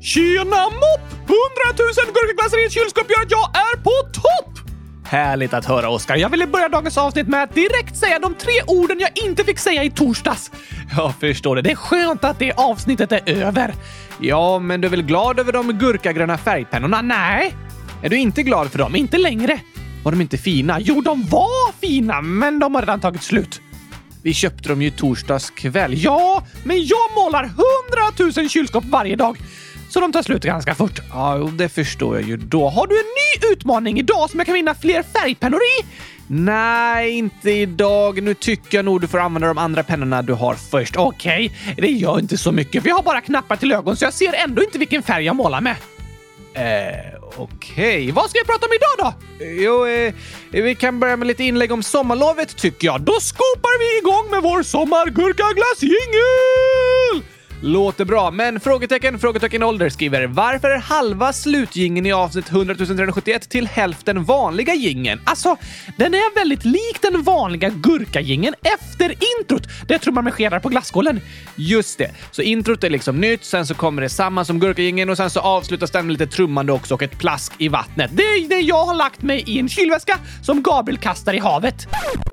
Tjena mopp! 100 000 gurkaglassar i ett kylskåp gör att jag är på topp! Härligt att höra, Oskar. Jag ville börja dagens avsnitt med att direkt säga de tre orden jag inte fick säga i torsdags. Jag förstår det. Det är skönt att det avsnittet är över. Ja, men du är väl glad över de gurkagröna färgpennorna? Nej. Är du inte glad för dem? Inte längre. Var de inte fina? Jo, de var fina, men de har redan tagit slut. Vi köpte dem ju torsdags kväll. Ja, men jag målar hundratusen kylskåp varje dag. Så de tar slut ganska fort. Ja, det förstår jag ju. Då har du en ny utmaning idag som jag kan vinna fler färgpennor i. Nej, inte idag. Nu tycker jag nog du får använda de andra pennorna du har först. Okej, okay. det gör inte så mycket för jag har bara knappar till ögon så jag ser ändå inte vilken färg jag målar med. Eh, okej. Okay. Vad ska vi prata om idag då? Jo, eh, vi kan börja med lite inlägg om sommarlovet tycker jag. Då skopar vi igång med vår sommargurkaglass-jingel! Låter bra, men frågetecken, frågetecken ålder skriver “Varför är halva slutgingen i avsnitt 100 371 till hälften vanliga gingen? Alltså, den är väldigt lik den vanliga gurkagingen efter introt. Det tror man med skedar på glasskålen. Just det, så introt är liksom nytt, sen så kommer det samma som gurkagingen och sen så avslutas den med lite trummande också och ett plask i vattnet. Det är det jag har lagt mig i en kylväska som Gabriel kastar i havet.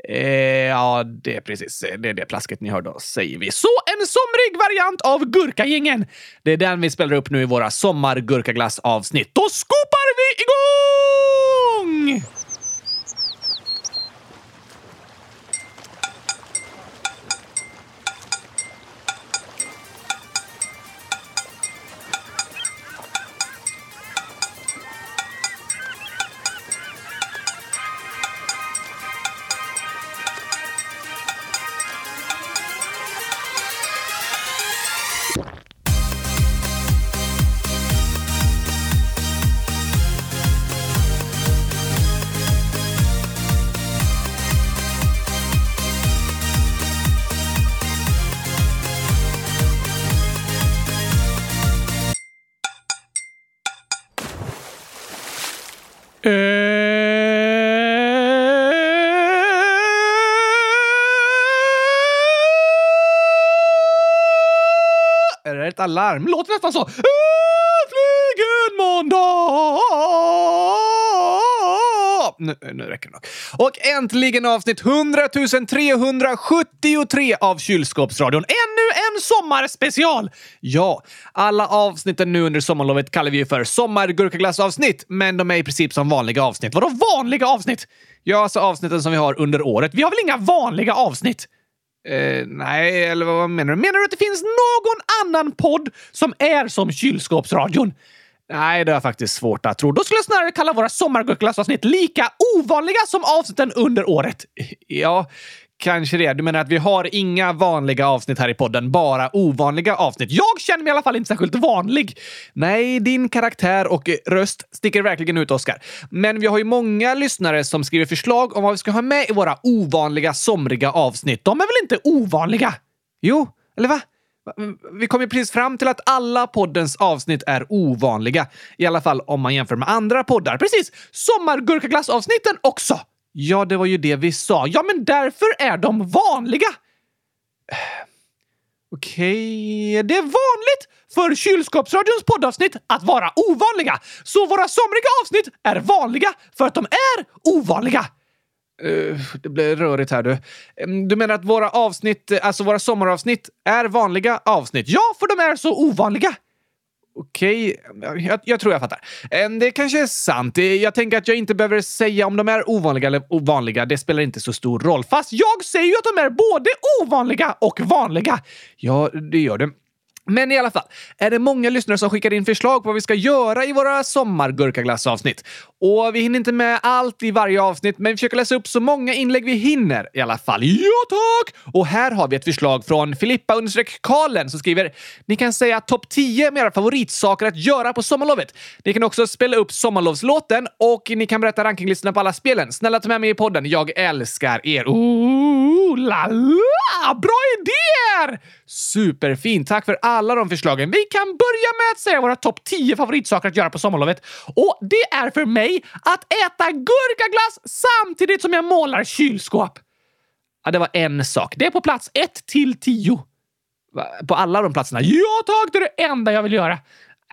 Eh, ja, det är precis det, är det plasket ni hörde, säger vi. Så en somrig variant av av Gurkagängen. Det är den vi spelar upp nu i våra sommargurkaglassavsnitt. Då skopar vi igång! Ett alarm. Låter nästan så. Äntligen måndag! Nu, nu räcker det nog. Och äntligen avsnitt 100 373 av Kylskåpsradion. Ännu en sommarspecial! Ja, alla avsnitten nu under sommarlovet kallar vi ju för sommargurkaglassavsnitt, men de är i princip som vanliga avsnitt. Vadå vanliga avsnitt? Ja, alltså avsnitten som vi har under året. Vi har väl inga vanliga avsnitt? Eh, nej, eller vad menar du? Menar du att det finns någon annan podd som är som kylskåpsradion? Nej, det är faktiskt svårt att tro. Då skulle jag snarare kalla våra sommargurkglassavsnitt lika ovanliga som avsnitten under året. Ja, Kanske det. Du menar att vi har inga vanliga avsnitt här i podden, bara ovanliga avsnitt. Jag känner mig i alla fall inte särskilt vanlig. Nej, din karaktär och röst sticker verkligen ut, Oskar. Men vi har ju många lyssnare som skriver förslag om vad vi ska ha med i våra ovanliga, somriga avsnitt. De är väl inte ovanliga? Jo, eller va? Vi kom ju precis fram till att alla poddens avsnitt är ovanliga. I alla fall om man jämför med andra poddar. Precis! Sommargurkaglassavsnitten också! Ja, det var ju det vi sa. Ja, men därför är de vanliga. Okej, okay. det är vanligt för Kylskåpsradions poddavsnitt att vara ovanliga. Så våra somriga avsnitt är vanliga för att de är ovanliga. Uh, det blir rörigt här du. Du menar att våra avsnitt, alltså våra sommaravsnitt, är vanliga avsnitt? Ja, för de är så ovanliga. Okej, okay. jag, jag, tror jag fattar. Det kanske är sant. Eh, jag tänker att jag inte behöver säga om de är ovanliga eller ovanliga. Det spelar inte så stor roll. Fast jag säger ju att de är både ovanliga och vanliga. Ja, det gör du. Men i alla fall, är det många lyssnare som skickar in förslag på vad vi ska göra i våra sommargurkaglassavsnitt. Och vi hinner inte med allt i varje avsnitt, men vi försöker läsa upp så många inlägg vi hinner i alla fall. Ja, tack! Och här har vi ett förslag från Filippa Karlen som skriver “Ni kan säga topp 10 med era favoritsaker att göra på sommarlovet. Ni kan också spela upp sommarlovslåten och ni kan berätta rankinglistorna på alla spelen. Snälla ta med mig i podden. Jag älskar er. Ooh, la la! Bra idéer! Superfint. Tack för alla de förslagen. Vi kan börja med att säga våra topp 10 favoritsaker att göra på sommarlovet. Och det är för mig att äta gurkaglass samtidigt som jag målar kylskåp. Ja, det var en sak. Det är på plats 1 till 10. På alla de platserna. Ja tack, det är det enda jag vill göra.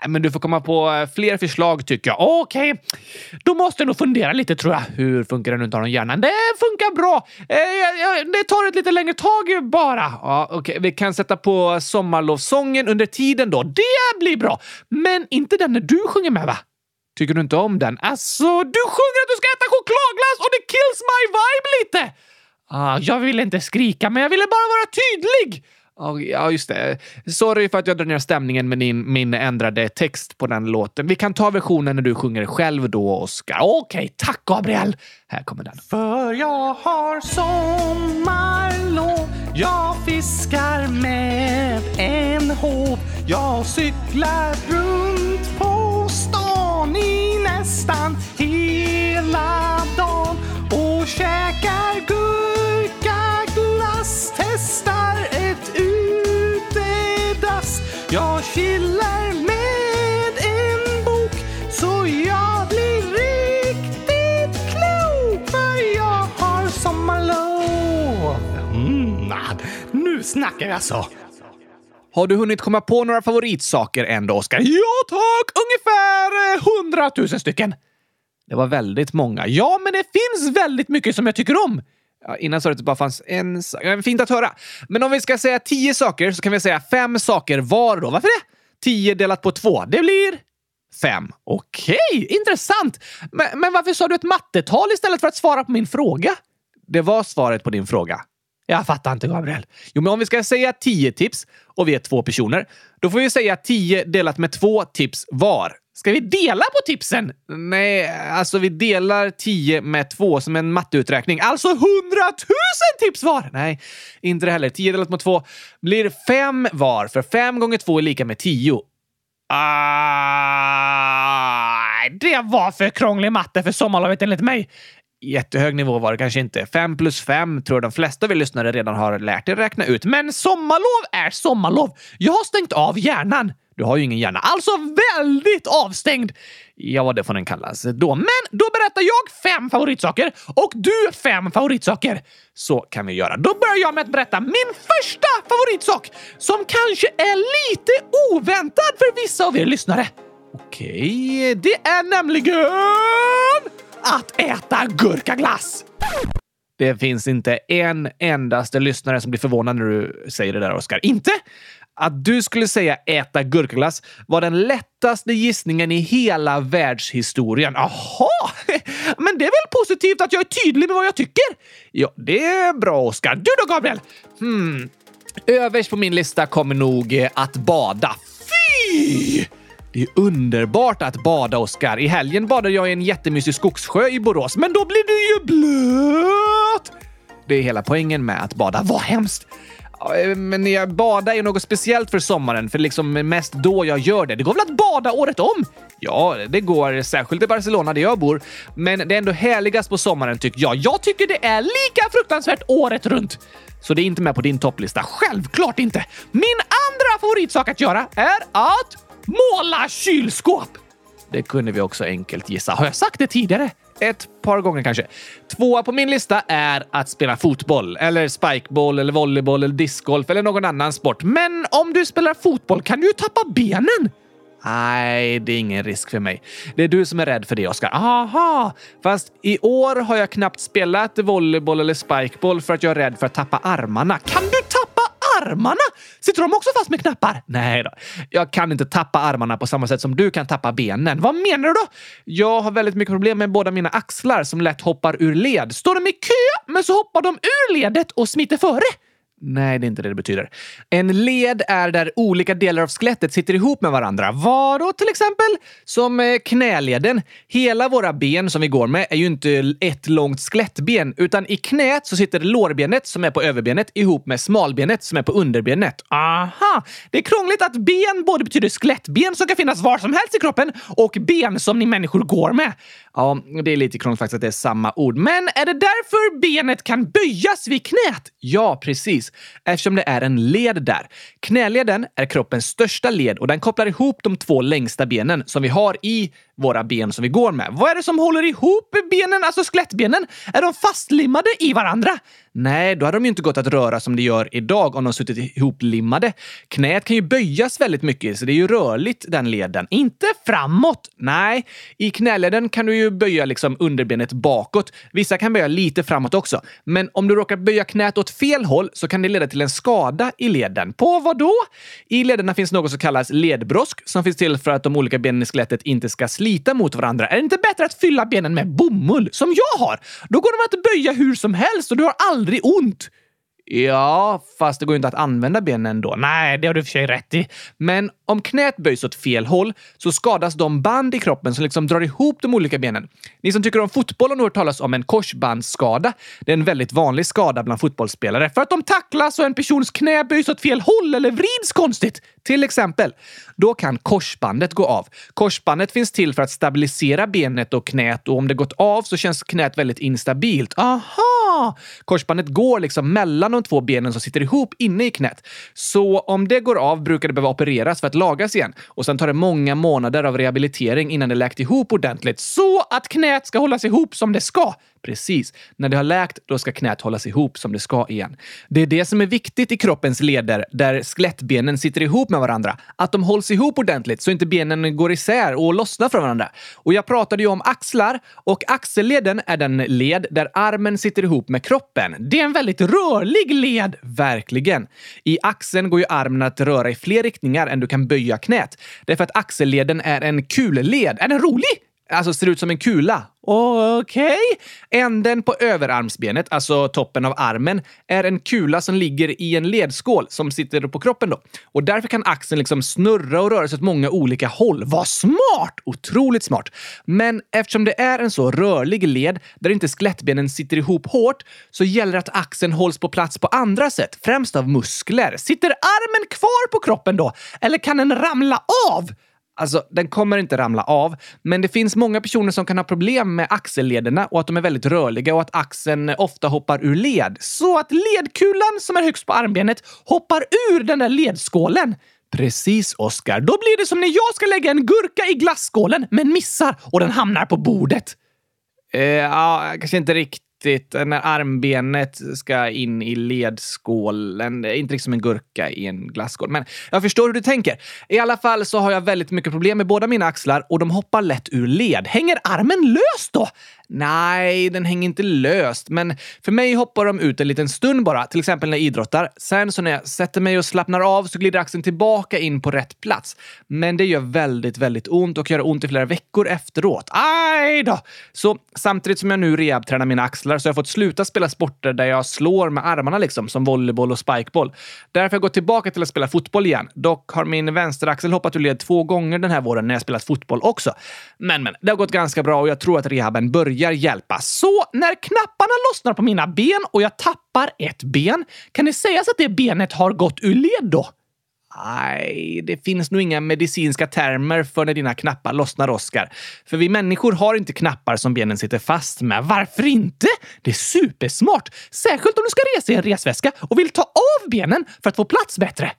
Äh, men du får komma på eh, fler förslag tycker jag. Okej, okay. då måste jag nog fundera lite tror jag. Hur funkar det nu inte har någon hjärna? Det funkar bra. Eh, det tar ett lite längre tag bara. Ja, okay. Vi kan sätta på sommarlovssången under tiden då. Det blir bra. Men inte den när du sjunger med va? Tycker du inte om den? Alltså, du sjunger att du ska äta chokladglass och det kills my vibe lite! Ah, jag ville inte skrika, men jag ville bara vara tydlig! Ja, just det. Sorry för att jag drar ner stämningen med din, min ändrade text på den låten. Vi kan ta versionen när du sjunger själv då, Oskar. Okej, okay, tack Gabriel! Här kommer den. För jag har sommarlov Jag fiskar med en håv Jag cyklar runt på stan i nästan hela dagen och käkar guld. Nu snackar alltså! Har du hunnit komma på några favoritsaker ändå, Oskar? Ja tack! Ungefär eh, hundratusen stycken. Det var väldigt många. Ja, men det finns väldigt mycket som jag tycker om. Ja, innan sa du att det bara fanns en sak. Fint att höra. Men om vi ska säga tio saker så kan vi säga fem saker var då. Varför det? Tio delat på två. Det blir fem. Okej, okay, intressant. Men, men varför sa du ett mattetal istället för att svara på min fråga? Det var svaret på din fråga. Jag fattar inte, Gabriel. Jo, men om vi ska säga tio tips och vi är två personer, då får vi säga tio delat med två tips var. Ska vi dela på tipsen? Nej, alltså vi delar 10 med 2 som en matteuträkning. Alltså 100 000 tips var! Nej, inte det heller. 10 delat med 2 blir 5 var, för 5 gånger 2 är lika med 10. Ah, det var för krånglig matte för sommarlovet enligt mig. Jättehög nivå var det kanske inte. 5 plus 5 tror jag de flesta av er lyssnare redan har lärt er räkna ut. Men sommarlov är sommarlov. Jag har stängt av hjärnan. Du har ju ingen hjärna. Alltså väldigt avstängd! Ja, vad det får den kallas då. Men då berättar jag fem favoritsaker och du fem favoritsaker. Så kan vi göra. Då börjar jag med att berätta min första favoritsak som kanske är lite oväntad för vissa av er lyssnare. Okej, det är nämligen att äta gurkaglass. Det finns inte en endaste lyssnare som blir förvånad när du säger det där, Oskar. Inte? Att du skulle säga äta gurkaglass var den lättaste gissningen i hela världshistorien. Aha! Men det är väl positivt att jag är tydlig med vad jag tycker? Ja, det är bra, Oskar. Du då, Gabriel? Hmm. Överst på min lista kommer nog att bada. Fy! Det är underbart att bada, Oskar. I helgen badade jag i en jättemysig skogssjö i Borås, men då blir du ju blöt! Det är hela poängen med att bada. Vad hemskt! Eh, men jag bada är något speciellt för sommaren, för liksom mest då jag gör det. Det går väl att bada året om? Ja, det går. Särskilt i Barcelona där jag bor. Men det är ändå härligast på sommaren tycker jag. Jag tycker det är lika fruktansvärt året runt. Så det är inte med på din topplista. Självklart inte! Min andra favoritsak att göra är att måla kylskåp! Det kunde vi också enkelt gissa. Har jag sagt det tidigare? Ett par gånger kanske. Tvåa på min lista är att spela fotboll, eller spikeball, eller volleyboll, eller discgolf eller någon annan sport. Men om du spelar fotboll kan du ju tappa benen! Nej, det är ingen risk för mig. Det är du som är rädd för det, Oskar. Aha! Fast i år har jag knappt spelat volleyboll eller spikeball för att jag är rädd för att tappa armarna. Kan du armarna? Sitter de också fast med knappar? Nej då. Jag kan inte tappa armarna på samma sätt som du kan tappa benen. Vad menar du då? Jag har väldigt mycket problem med båda mina axlar som lätt hoppar ur led. Står de i kö, men så hoppar de ur ledet och smiter före. Nej, det är inte det det betyder. En led är där olika delar av skelettet sitter ihop med varandra. Vadå till exempel? Som eh, knäleden. Hela våra ben som vi går med är ju inte ett långt skelettben, utan i knät så sitter lårbenet som är på överbenet ihop med smalbenet som är på underbenet. Aha! Det är krångligt att ben både betyder skelettben som kan finnas var som helst i kroppen och ben som ni människor går med. Ja, det är lite krångligt faktiskt att det är samma ord. Men är det därför benet kan böjas vid knät? Ja, precis. Eftersom det är en led där. Knäleden är kroppens största led och den kopplar ihop de två längsta benen som vi har i våra ben som vi går med. Vad är det som håller ihop benen, alltså skelettbenen? Är de fastlimmade i varandra? Nej, då hade de ju inte gått att röra som det gör idag om de suttit ihoplimmade. Knät kan ju böjas väldigt mycket, så det är ju rörligt den leden. Inte framåt! Nej, i knäleden kan du ju böja liksom underbenet bakåt. Vissa kan böja lite framåt också. Men om du råkar böja knät åt fel håll så kan det leda till en skada i leden. På vad då? I lederna finns något som kallas ledbrosk som finns till för att de olika benen i skelettet inte ska slita mot varandra. Är det inte bättre att fylla benen med bomull, som jag har? Då går de att böja hur som helst och du har aldrig ont. Ja, fast det går ju inte att använda benen då. Nej, det har du för sig rätt i. Men om knät böjs åt fel håll så skadas de band i kroppen som liksom drar ihop de olika benen. Ni som tycker om fotboll har nog hört talas om en korsbandsskada. Det är en väldigt vanlig skada bland fotbollsspelare för att de tacklas och en persons knä böjs åt fel håll eller vrids konstigt. Till exempel. Då kan korsbandet gå av. Korsbandet finns till för att stabilisera benet och knät och om det gått av så känns knät väldigt instabilt. Aha! Korsbandet går liksom mellan de två benen som sitter ihop inne i knät. Så om det går av brukar det behöva opereras för att lagas igen och sen tar det många månader av rehabilitering innan det läkt ihop ordentligt så att knät ska hållas ihop som det ska. Precis. När det har läkt, då ska knät hållas ihop som det ska igen. Det är det som är viktigt i kroppens leder, där skelettbenen sitter ihop med varandra. Att de hålls ihop ordentligt så inte benen går isär och lossnar från varandra. Och jag pratade ju om axlar och axelleden är den led där armen sitter ihop med kroppen. Det är en väldigt rörlig led. Verkligen. I axeln går ju armen att röra i fler riktningar än du kan böja knät. Därför att axelleden är en kulled. Är den rolig? Alltså ser ut som en kula. Okej. Okay. Änden på överarmsbenet, alltså toppen av armen, är en kula som ligger i en ledskål som sitter på kroppen. då. Och Därför kan axeln liksom snurra och röra sig åt många olika håll. Vad smart! Otroligt smart. Men eftersom det är en så rörlig led där inte skelettbenen sitter ihop hårt så gäller det att axeln hålls på plats på andra sätt, främst av muskler. Sitter armen kvar på kroppen då? Eller kan den ramla av? Alltså, den kommer inte ramla av, men det finns många personer som kan ha problem med axellederna och att de är väldigt rörliga och att axeln ofta hoppar ur led. Så att ledkulan som är högst på armbenet hoppar ur den där ledskålen. Precis, Oskar. Då blir det som när jag ska lägga en gurka i glasskålen men missar och den hamnar på bordet. Eh, ja, kanske inte riktigt riktigt när armbenet ska in i ledskålen. Inte liksom en gurka i en glasskål. Men jag förstår hur du tänker. I alla fall så har jag väldigt mycket problem med båda mina axlar och de hoppar lätt ur led. Hänger armen löst då? Nej, den hänger inte löst, men för mig hoppar de ut en liten stund bara, till exempel när jag idrottar. Sen så när jag sätter mig och slappnar av så glider axeln tillbaka in på rätt plats. Men det gör väldigt, väldigt ont och gör ont i flera veckor efteråt. Aj då! Så samtidigt som jag nu rehabtränar mina axlar så har jag fått sluta spela sporter där jag slår med armarna liksom, som volleyboll och spikeboll. Därför har jag gått tillbaka till att spela fotboll igen. Dock har min vänsteraxel hoppat ur led två gånger den här våren när jag spelat fotboll också. Men, men, det har gått ganska bra och jag tror att rehaben börjar hjälpa. Så när knapparna lossnar på mina ben och jag tappar ett ben, kan det sägas att det benet har gått ur led då? Nej, det finns nog inga medicinska termer för när dina knappar lossnar, Oskar. För vi människor har inte knappar som benen sitter fast med. Varför inte? Det är supersmart! Särskilt om du ska resa i en resväska och vill ta av benen för att få plats bättre.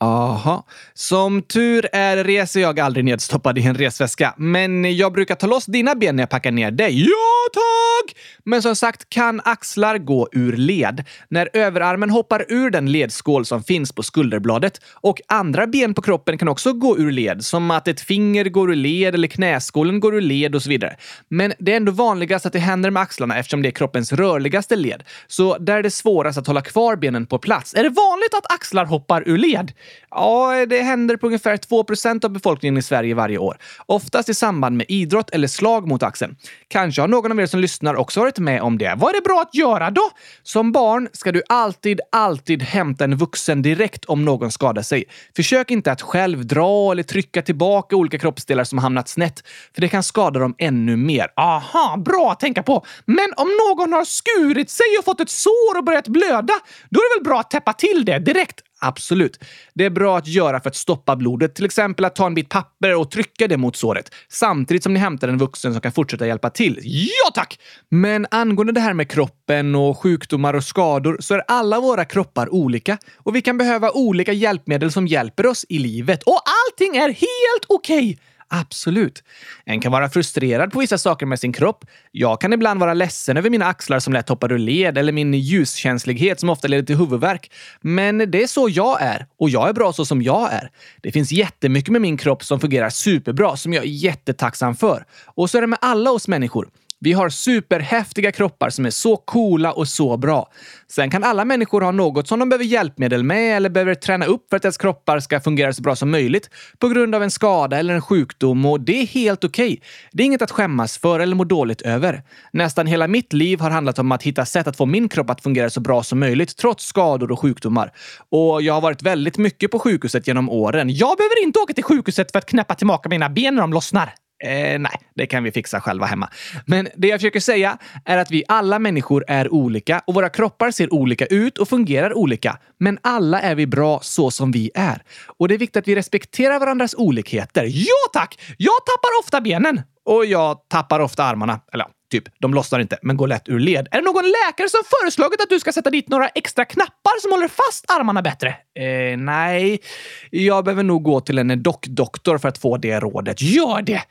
Aha. Som tur är reser jag aldrig nedstoppad i en resväska, men jag brukar ta loss dina ben när jag packar ner dig. Ja, tack! Men som sagt kan axlar gå ur led när överarmen hoppar ur den ledskål som finns på skulderbladet. Och andra ben på kroppen kan också gå ur led, som att ett finger går ur led eller knäskålen går ur led och så vidare. Men det är ändå vanligast att det händer med axlarna eftersom det är kroppens rörligaste led. Så där är det svårast att hålla kvar benen på plats. Är det vanligt att axlar hoppar ur led? Ja, det händer på ungefär 2% av befolkningen i Sverige varje år. Oftast i samband med idrott eller slag mot axeln. Kanske har någon av er som lyssnar också varit med om det. Vad är det bra att göra då? Som barn ska du alltid, alltid hämta en vuxen direkt om någon skadar sig. Försök inte att själv dra eller trycka tillbaka olika kroppsdelar som hamnat snett, för det kan skada dem ännu mer. Aha, bra att tänka på. Men om någon har skurit sig och fått ett sår och börjat blöda, då är det väl bra att täppa till det direkt? Absolut. Det är bra att göra för att stoppa blodet, till exempel att ta en bit papper och trycka det mot såret, samtidigt som ni hämtar en vuxen som kan fortsätta hjälpa till. Ja tack! Men angående det här med kroppen och sjukdomar och skador så är alla våra kroppar olika och vi kan behöva olika hjälpmedel som hjälper oss i livet. Och allting är helt okej! Okay. Absolut. En kan vara frustrerad på vissa saker med sin kropp. Jag kan ibland vara ledsen över mina axlar som lätt hoppar ur led eller min ljuskänslighet som ofta leder till huvudvärk. Men det är så jag är och jag är bra så som jag är. Det finns jättemycket med min kropp som fungerar superbra som jag är jättetacksam för. Och så är det med alla oss människor. Vi har superhäftiga kroppar som är så coola och så bra. Sen kan alla människor ha något som de behöver hjälpmedel med eller behöver träna upp för att deras kroppar ska fungera så bra som möjligt på grund av en skada eller en sjukdom och det är helt okej. Okay. Det är inget att skämmas för eller må dåligt över. Nästan hela mitt liv har handlat om att hitta sätt att få min kropp att fungera så bra som möjligt trots skador och sjukdomar. Och jag har varit väldigt mycket på sjukhuset genom åren. Jag behöver inte åka till sjukhuset för att knäppa tillbaka mina ben när de lossnar. Eh, nej, det kan vi fixa själva hemma. Men det jag försöker säga är att vi alla människor är olika och våra kroppar ser olika ut och fungerar olika. Men alla är vi bra så som vi är. Och det är viktigt att vi respekterar varandras olikheter. Ja tack! Jag tappar ofta benen. Och jag tappar ofta armarna. Eller Typ, de lossnar inte, men går lätt ur led. Är det någon läkare som föreslagit att du ska sätta dit några extra knappar som håller fast armarna bättre? Eh, nej. Jag behöver nog gå till en dockdoktor för att få det rådet. Gör det!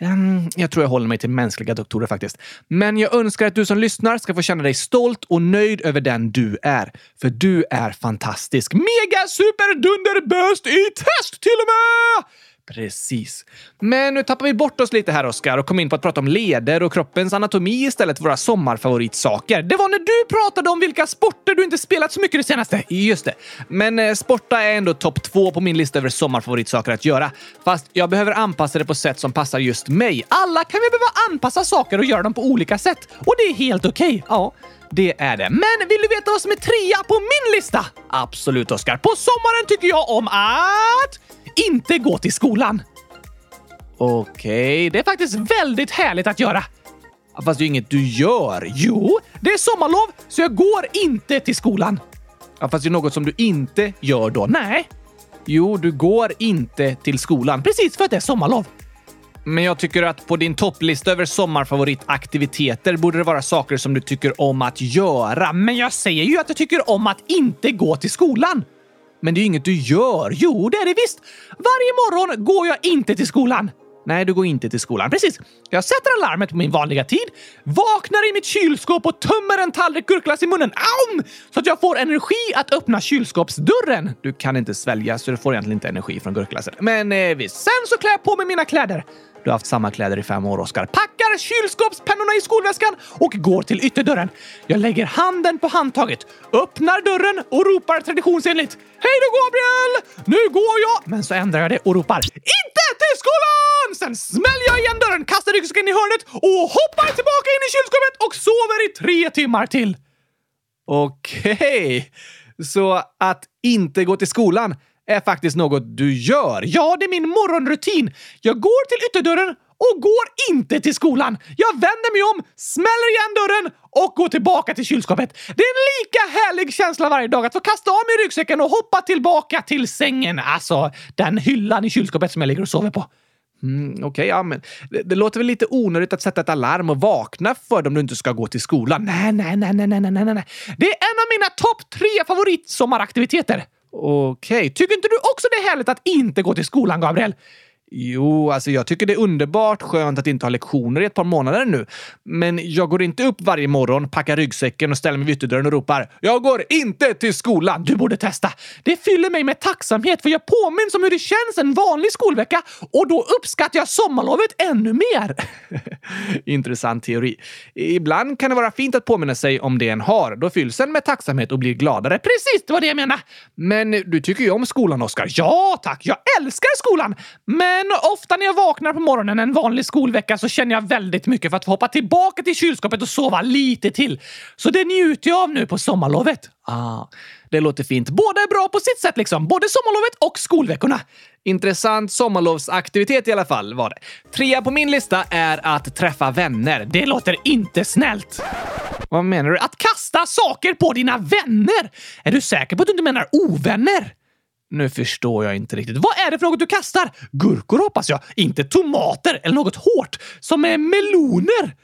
Ehm, jag tror jag håller mig till mänskliga doktorer faktiskt. Men jag önskar att du som lyssnar ska få känna dig stolt och nöjd över den du är. För du är fantastisk. Mega super dunder bäst i test till och med! Precis. Men nu tappar vi bort oss lite här, Oskar, och kom in på att prata om leder och kroppens anatomi istället för våra sommarfavoritsaker. Det var när du pratade om vilka sporter du inte spelat så mycket det senaste. Just det. Men eh, sporta är ändå topp två på min lista över sommarfavoritsaker att göra. Fast jag behöver anpassa det på sätt som passar just mig. Alla kan vi behöva anpassa saker och göra dem på olika sätt. Och det är helt okej. Okay. Ja. Det är det. Men vill du veta vad som är trea på min lista? Absolut, Oskar. På sommaren tycker jag om att inte gå till skolan. Okej, okay, det är faktiskt väldigt härligt att göra. Fast det är inget du gör. Jo, det är sommarlov, så jag går inte till skolan. Ja, fast det är något som du inte gör då. Nej. Jo, du går inte till skolan. Precis för att det är sommarlov. Men jag tycker att på din topplista över sommarfavoritaktiviteter borde det vara saker som du tycker om att göra. Men jag säger ju att jag tycker om att inte gå till skolan. Men det är ju inget du gör. Jo, det är det visst. Varje morgon går jag inte till skolan. Nej, du går inte till skolan. Precis. Jag sätter alarmet på min vanliga tid, vaknar i mitt kylskåp och tömmer en tallrik gurkglass i munnen. Aum! Så att jag får energi att öppna kylskåpsdörren. Du kan inte svälja, så du får egentligen inte energi från gurkglassen. Men eh, visst. Sen så klär jag på mig mina kläder. Du har haft samma kläder i fem år, Oskar. Packar kylskåpspennorna i skolväskan och går till ytterdörren. Jag lägger handen på handtaget, öppnar dörren och ropar traditionsenligt Hej då Gabriel! Nu går jag! Men så ändrar jag det och ropar Inte till skolan! Sen smäller jag igen dörren, kastar ryggsäcken i hörnet och hoppar tillbaka in i kylskåpet och sover i tre timmar till. Okej, okay. så att inte gå till skolan är faktiskt något du gör. Ja, det är min morgonrutin. Jag går till ytterdörren och går inte till skolan. Jag vänder mig om, smäller igen dörren och går tillbaka till kylskåpet. Det är en lika härlig känsla varje dag att få kasta av mig ryggsäcken och hoppa tillbaka till sängen. Alltså, den hyllan i kylskåpet som jag ligger och sover på. Mm, Okej, okay, ja, men det, det, låter väl lite onödigt att sätta ett alarm och vakna för om du inte ska gå till skolan. Nej, nej, nej, nej, nej, nej, nej. Det är en av mina topp tre favoritsommaraktiviteter. Okej, okay. tycker inte du också det är härligt att inte gå till skolan, Gabriel? Jo, alltså jag tycker det är underbart skönt att inte ha lektioner i ett par månader nu. Men jag går inte upp varje morgon, packar ryggsäcken och ställer mig vid ytterdörren och ropar “Jag går inte till skolan!” Du borde testa! Det fyller mig med tacksamhet för jag påminns om hur det känns en vanlig skolvecka och då uppskattar jag sommarlovet ännu mer. Intressant teori. Ibland kan det vara fint att påminna sig om det en har. Då fylls en med tacksamhet och blir gladare. Precis, det var det jag menade! Men du tycker ju om skolan, Oskar. Ja, tack! Jag älskar skolan! Men men ofta när jag vaknar på morgonen en vanlig skolvecka så känner jag väldigt mycket för att få hoppa tillbaka till kylskåpet och sova lite till. Så det njuter jag av nu på sommarlovet. Ah, det låter fint. Båda är bra på sitt sätt liksom. Både sommarlovet och skolveckorna. Intressant sommarlovsaktivitet i alla fall var det. Trea på min lista är att träffa vänner. Det låter inte snällt. Vad menar du? Att kasta saker på dina vänner? Är du säker på att du inte menar ovänner? Nu förstår jag inte riktigt. Vad är det för något du kastar? Gurkor hoppas jag. Inte tomater eller något hårt som är meloner.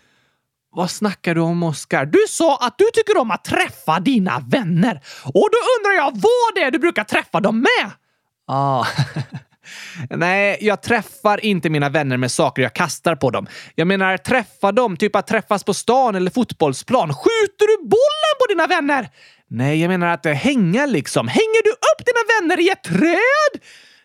Vad snackar du om, Oskar? Du sa att du tycker om att träffa dina vänner. Och då undrar jag vad det är du brukar träffa dem med? Ah. Nej, jag träffar inte mina vänner med saker jag kastar på dem. Jag menar träffa dem, typ att träffas på stan eller fotbollsplan. Skjuter du bollen på dina vänner? Nej, jag menar att eh, hänga liksom. Hänger du upp dina vänner i ett träd?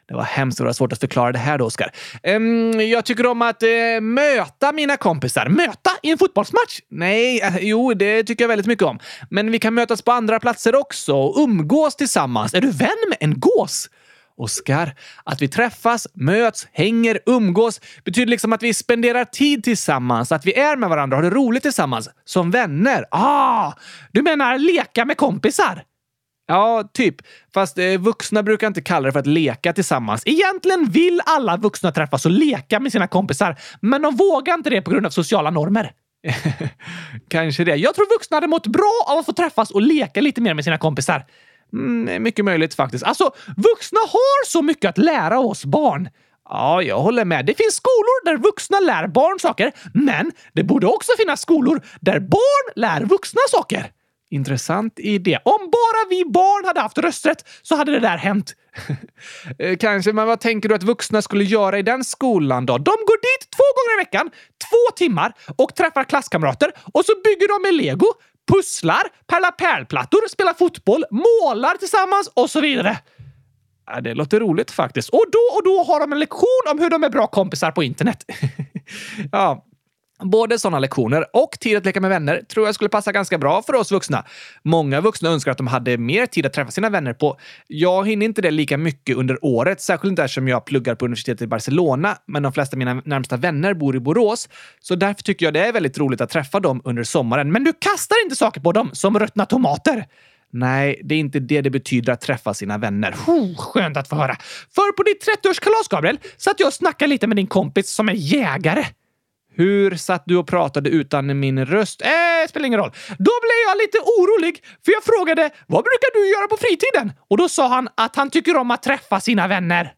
Det var hemskt vad svårt att förklara det här då, Oskar. Um, jag tycker om att uh, möta mina kompisar. Möta i en fotbollsmatch? Nej, uh, jo, det tycker jag väldigt mycket om. Men vi kan mötas på andra platser också och umgås tillsammans. Är du vän med en gås? Oskar, att vi träffas, möts, hänger, umgås betyder liksom att vi spenderar tid tillsammans, att vi är med varandra och har det roligt tillsammans. Som vänner. Ah, du menar leka med kompisar? Ja, typ. Fast eh, vuxna brukar inte kalla det för att leka tillsammans. Egentligen vill alla vuxna träffas och leka med sina kompisar, men de vågar inte det på grund av sociala normer. Kanske det. Jag tror vuxna hade mått bra av att få träffas och leka lite mer med sina kompisar. Mm, mycket möjligt faktiskt. Alltså, vuxna har så mycket att lära oss barn. Ja, jag håller med. Det finns skolor där vuxna lär barn saker, men det borde också finnas skolor där barn lär vuxna saker. Intressant idé. Om bara vi barn hade haft rösträtt så hade det där hänt. Eh, kanske, men vad tänker du att vuxna skulle göra i den skolan då? De går dit två gånger i veckan, två timmar och träffar klasskamrater och så bygger de med lego, pusslar, pärlar pärlplattor, spelar fotboll, målar tillsammans och så vidare. det låter roligt faktiskt. Och då och då har de en lektion om hur de är bra kompisar på internet. ja, Både sådana lektioner och tid att leka med vänner tror jag skulle passa ganska bra för oss vuxna. Många vuxna önskar att de hade mer tid att träffa sina vänner på. Jag hinner inte det lika mycket under året, särskilt inte eftersom jag pluggar på universitetet i Barcelona, men de flesta av mina närmsta vänner bor i Borås. Så därför tycker jag det är väldigt roligt att träffa dem under sommaren. Men du kastar inte saker på dem, som ruttna tomater. Nej, det är inte det det betyder att träffa sina vänner. Oh, skönt att få höra. För på ditt 30-årskalas, Gabriel, satt jag och snackade lite med din kompis som är jägare. Hur satt du och pratade utan min röst? Eh, spelar ingen roll. Då blev jag lite orolig, för jag frågade vad brukar du göra på fritiden? Och då sa han att han tycker om att träffa sina vänner.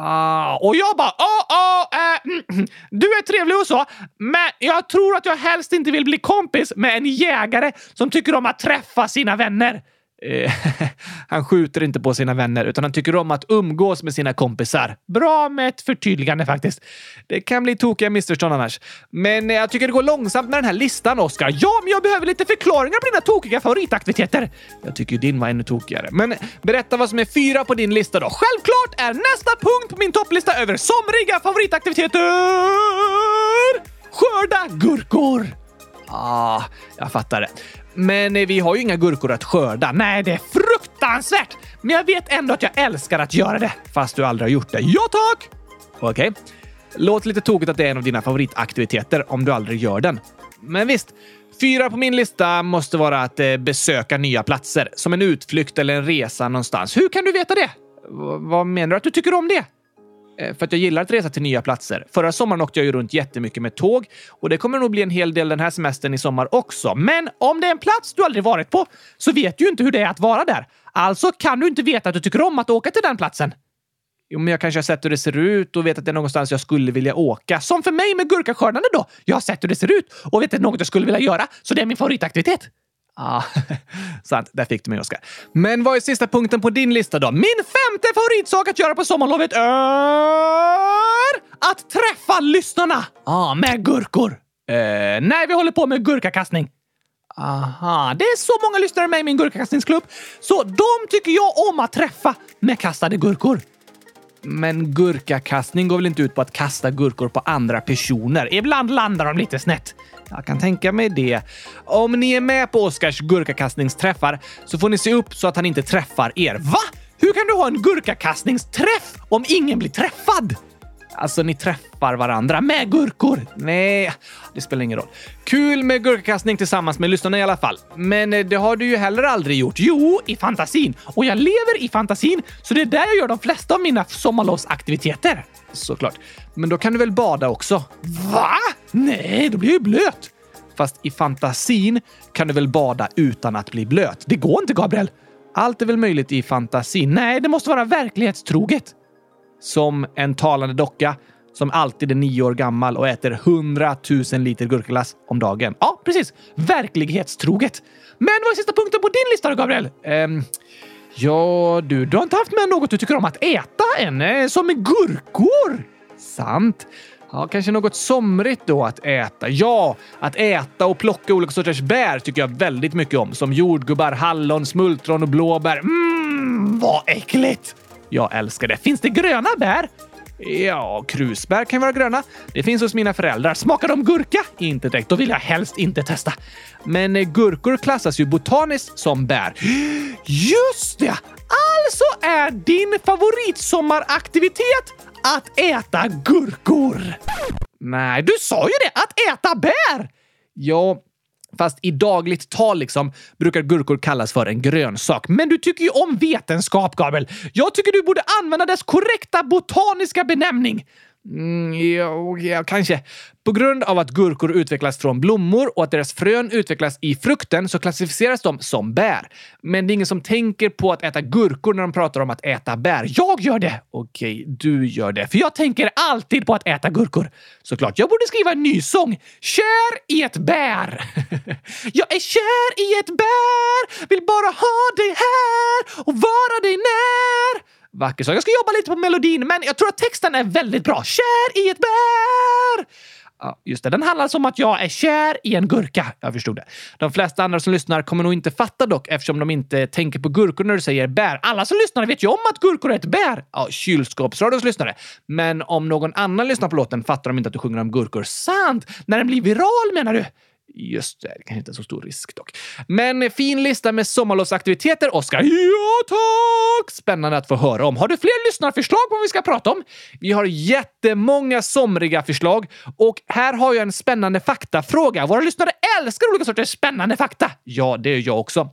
Ah, och jag bara, åh, åh, äh, du är trevlig och så, men jag tror att jag helst inte vill bli kompis med en jägare som tycker om att träffa sina vänner. Eh, han skjuter inte på sina vänner, utan han tycker om att umgås med sina kompisar. Bra med ett förtydligande faktiskt. Det kan bli tokiga missförstånd annars. Men eh, jag tycker det går långsamt med den här listan, Oskar. Ja, men jag behöver lite förklaringar på dina tokiga favoritaktiviteter. Jag tycker din var ännu tokigare. Men berätta vad som är fyra på din lista då. Självklart är nästa punkt på min topplista över somriga favoritaktiviteter skörda gurkor. Ah, jag fattar det. Men eh, vi har ju inga gurkor att skörda. Nej, det är fruktansvärt! Men jag vet ändå att jag älskar att göra det. Fast du aldrig har gjort det. Ja, tack! Okej. Okay. Låter lite tokigt att det är en av dina favoritaktiviteter om du aldrig gör den. Men visst, fyra på min lista måste vara att eh, besöka nya platser. Som en utflykt eller en resa någonstans. Hur kan du veta det? V vad menar du att du tycker om det? Eh, för att jag gillar att resa till nya platser. Förra sommaren åkte jag ju runt jättemycket med tåg och det kommer nog bli en hel del den här semestern i sommar också. Men om det är en plats du aldrig varit på så vet du ju inte hur det är att vara där. Alltså kan du inte veta att du tycker om att åka till den platsen. Jo, men jag kanske har sett hur det ser ut och vet att det är någonstans jag skulle vilja åka. Som för mig med gurkaskördande då. Jag har sett hur det ser ut och vet att det är något jag skulle vilja göra, så det är min favoritaktivitet. Ah, sant. Där fick du mig, Oskar. Men vad är sista punkten på din lista då? Min femte favoritsak att göra på sommarlovet är att träffa lyssnarna! ah, med gurkor. Eh, nej, vi håller på med gurkakastning. Aha, det är så många lyssnare med i min gurkakastningsklubb, så de tycker jag om att träffa med kastade gurkor. Men gurkakastning går väl inte ut på att kasta gurkor på andra personer? Ibland landar de lite snett. Jag kan tänka mig det. Om ni är med på Oskars gurkakastningsträffar så får ni se upp så att han inte träffar er. Va? Hur kan du ha en gurkakastningsträff om ingen blir träffad? Alltså, ni träffar varandra med gurkor. Nej, det spelar ingen roll. Kul med gurkakastning tillsammans med lyssnarna i alla fall. Men eh, det har du ju heller aldrig gjort. Jo, i fantasin. Och jag lever i fantasin, så det är där jag gör de flesta av mina sommarlovsaktiviteter. Såklart. Men då kan du väl bada också? Va? Nej, då blir jag ju blöt. Fast i fantasin kan du väl bada utan att bli blöt? Det går inte, Gabriel. Allt är väl möjligt i fantasin? Nej, det måste vara verklighetstroget. Som en talande docka som alltid är nio år gammal och äter hundratusen liter gurkaglass om dagen. Ja, precis. Verklighetstroget. Men vad är sista punkten på din lista då, Gabriel? Um, Ja, du, du har inte haft med något du tycker om att äta än, eh, som är gurkor. Sant. Ja, kanske något somrigt då att äta. Ja, att äta och plocka olika sorters bär tycker jag väldigt mycket om. Som jordgubbar, hallon, smultron och blåbär. Mmm, vad äckligt! Jag älskar det. Finns det gröna bär? Ja, krusbär kan vara gröna. Det finns hos mina föräldrar. Smakar de gurka? Inte direkt. Då vill jag helst inte testa. Men eh, gurkor klassas ju botaniskt som bär. Just det! Alltså är din favoritsommaraktivitet att äta gurkor? Nej, du sa ju det! Att äta bär! Ja, Fast i dagligt tal liksom brukar gurkor kallas för en grönsak. Men du tycker ju om vetenskap, Gabriel. Jag tycker du borde använda dess korrekta botaniska benämning. Mm, ja, ja, kanske. På grund av att gurkor utvecklas från blommor och att deras frön utvecklas i frukten så klassificeras de som bär. Men det är ingen som tänker på att äta gurkor när de pratar om att äta bär. Jag gör det! Okej, du gör det. För jag tänker alltid på att äta gurkor. Såklart, jag borde skriva en ny sång. Kär i ett bär! jag är kär i ett bär, vill bara ha dig här och vara dig när. Vacker sång. Jag ska jobba lite på melodin, men jag tror att texten är väldigt bra. Kär i ett bär! Ja, just det. Den handlar alltså om att jag är kär i en gurka. Jag förstod det. De flesta andra som lyssnar kommer nog inte fatta dock eftersom de inte tänker på gurkor när du säger bär. Alla som lyssnar vet ju om att gurkor är ett bär. Ja, kylskåpsradions lyssnare. Men om någon annan lyssnar på låten fattar de inte att du sjunger om gurkor. Sant! När den blir viral menar du? Just det, det kanske inte är så stor risk dock. Men fin lista med sommarlovsaktiviteter, Oskar. Ja, tack! Spännande att få höra om. Har du fler lyssnarförslag på vad vi ska prata om? Vi har jättemånga somriga förslag och här har jag en spännande faktafråga. Våra lyssnare älskar olika sorters spännande fakta. Ja, det gör jag också.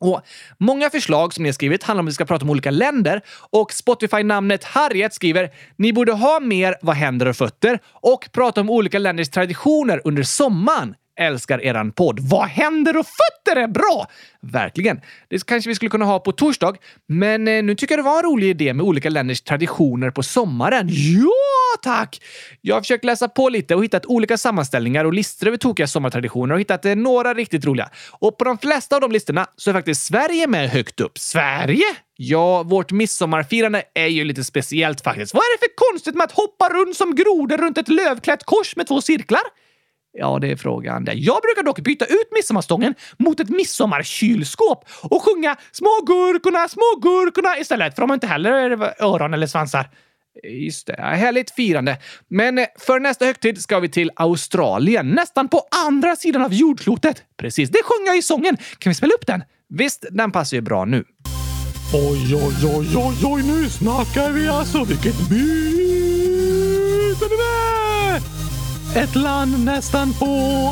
Och många förslag som ni har skrivit handlar om att vi ska prata om olika länder och Spotify-namnet Harriet skriver “Ni borde ha mer Vad händer och fötter” och prata om olika länders traditioner under sommaren älskar eran podd. Vad händer och fötter är bra! Verkligen. Det kanske vi skulle kunna ha på torsdag, men eh, nu tycker jag det var en rolig idé med olika länders traditioner på sommaren. Ja, tack! Jag har försökt läsa på lite och hittat olika sammanställningar och listor över tokiga sommartraditioner och hittat eh, några riktigt roliga. Och på de flesta av de listorna så är faktiskt Sverige med högt upp. Sverige? Ja, vårt midsommarfirande är ju lite speciellt faktiskt. Vad är det för konstigt med att hoppa runt som grodor runt ett lövklätt kors med två cirklar? Ja, det är frågan. Jag brukar dock byta ut midsommarstången mot ett midsommarkylskåp och sjunga “Små gurkorna, små gurkorna” istället, för de har inte heller öron eller svansar. Just det, härligt firande. Men eh, för nästa högtid ska vi till Australien, nästan på andra sidan av jordklotet. Precis, det sjöng jag i sången. Kan vi spela upp den? Visst, den passar ju bra nu. Oj, oj, oj, oj, oj, nu snackar vi alltså. Vilket myt! Ett land nästan på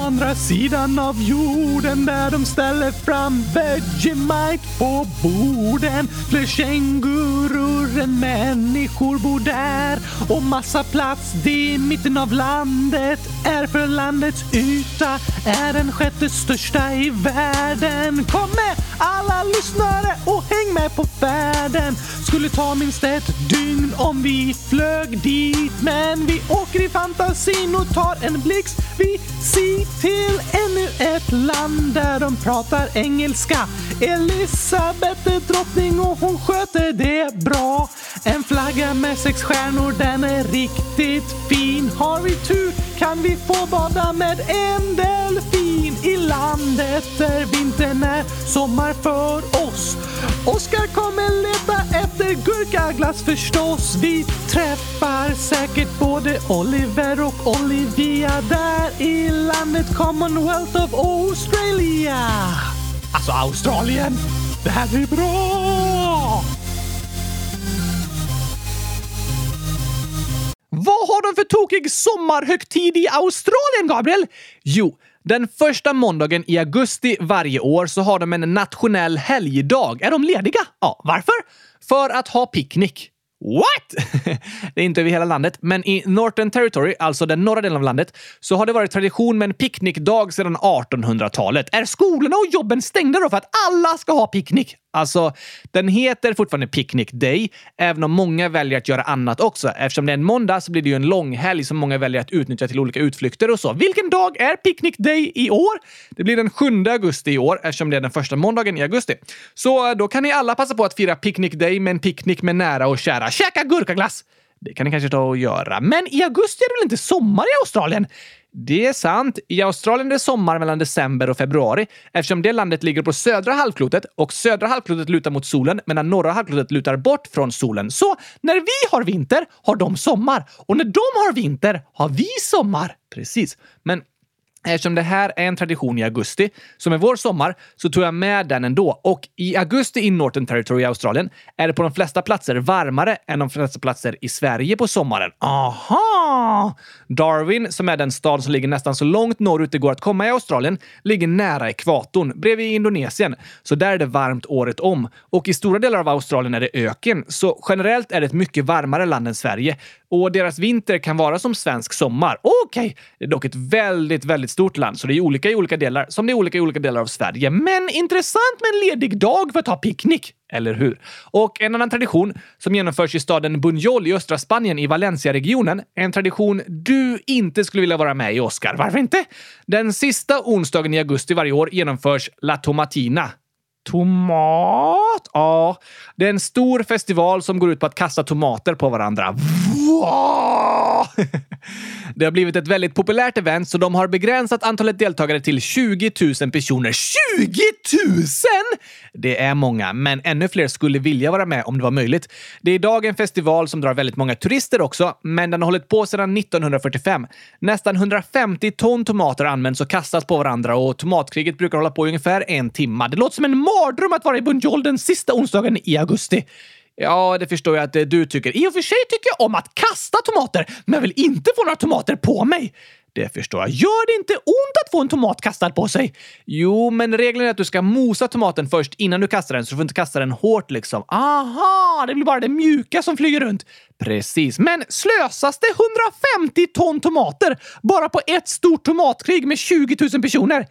andra sidan av jorden där de ställer fram Vegemite på borden. Fler kängurur än människor bor där och massa plats det i mitten av landet är för landets yta är den sjätte största i världen. Kom med alla lyssnare och häng med på färden. Skulle ta minst ett dygn om vi flög dit men vi åker i fantasin och tar en blixt. Vi ser till ännu ett land där de pratar engelska. Elisabeth är drottning och hon sköter det bra. En flagga med sex stjärnor, den är riktigt fin. Har vi tur kan vi få bada med en delfin i landet där vintern är sommar för oss. Oskar kommer leta efter gurkaglass förstås. Vi träffar säkert både Oliver och Olivia där i landet Commonwealth of Australia. Alltså Australien! Det här blir bra! Vad har de för tokig sommarhögtid i Australien, Gabriel? Jo, den första måndagen i augusti varje år så har de en nationell helgdag. Är de lediga? Ja, varför? För att ha picknick. What? det är inte över hela landet, men i Northern Territory, alltså den norra delen av landet, så har det varit tradition med en picknickdag sedan 1800-talet. Är skolorna och jobben stängda då för att alla ska ha picknick? Alltså, den heter fortfarande Picnic Day, även om många väljer att göra annat också. Eftersom det är en måndag så blir det ju en långhelg som många väljer att utnyttja till olika utflykter och så. Vilken dag är Picnic Day i år? Det blir den 7 augusti i år eftersom det är den första måndagen i augusti. Så eh, då kan ni alla passa på att fira Picnic Day med en picknick med nära och kära. Käka gurkaglass! Det kan ni kanske ta och göra. Men i augusti är det väl inte sommar i Australien? Det är sant. I Australien är det sommar mellan december och februari eftersom det landet ligger på södra halvklotet och södra halvklotet lutar mot solen medan norra halvklotet lutar bort från solen. Så när vi har vinter har de sommar och när de har vinter har vi sommar. Precis. Men Eftersom det här är en tradition i augusti, som är vår sommar, så tog jag med den ändå. Och i augusti i Northern Territory i Australien är det på de flesta platser varmare än de flesta platser i Sverige på sommaren. Aha! Darwin, som är den stad som ligger nästan så långt norrut det går att komma i Australien, ligger nära ekvatorn, bredvid Indonesien. Så där är det varmt året om. Och i stora delar av Australien är det öken, så generellt är det ett mycket varmare land än Sverige. Och deras vinter kan vara som svensk sommar. Okej, okay. det är dock ett väldigt, väldigt stort land, så det är olika i olika delar, som det är olika i olika delar av Sverige. Men intressant med en ledig dag för att ha picknick. Eller hur? Och en annan tradition som genomförs i staden Bunjol i östra Spanien i Valencia-regionen. En tradition du inte skulle vilja vara med i, Oscar. Varför inte? Den sista onsdagen i augusti varje år genomförs La Tomatina. Tomat? Ja, det är en stor festival som går ut på att kasta tomater på varandra. Det har blivit ett väldigt populärt event så de har begränsat antalet deltagare till 20 000 personer. 20 000! Det är många, men ännu fler skulle vilja vara med om det var möjligt. Det är idag en festival som drar väldigt många turister också, men den har hållit på sedan 1945. Nästan 150 ton tomater används och kastas på varandra och tomatkriget brukar hålla på i ungefär en timme. Det låter som en mardröm att vara i Bunjol den sista onsdagen i augusti. Ja, det förstår jag att eh, du tycker. I och för sig tycker jag om att kasta tomater, men jag vill inte få några tomater på mig. Det förstår jag. Gör det inte ont att få en tomat kastad på sig? Jo, men regeln är att du ska mosa tomaten först innan du kastar den, så du får inte kasta den hårt liksom. Aha, det blir bara det mjuka som flyger runt. Precis, men slösas det 150 ton tomater bara på ett stort tomatkrig med 20 000 personer?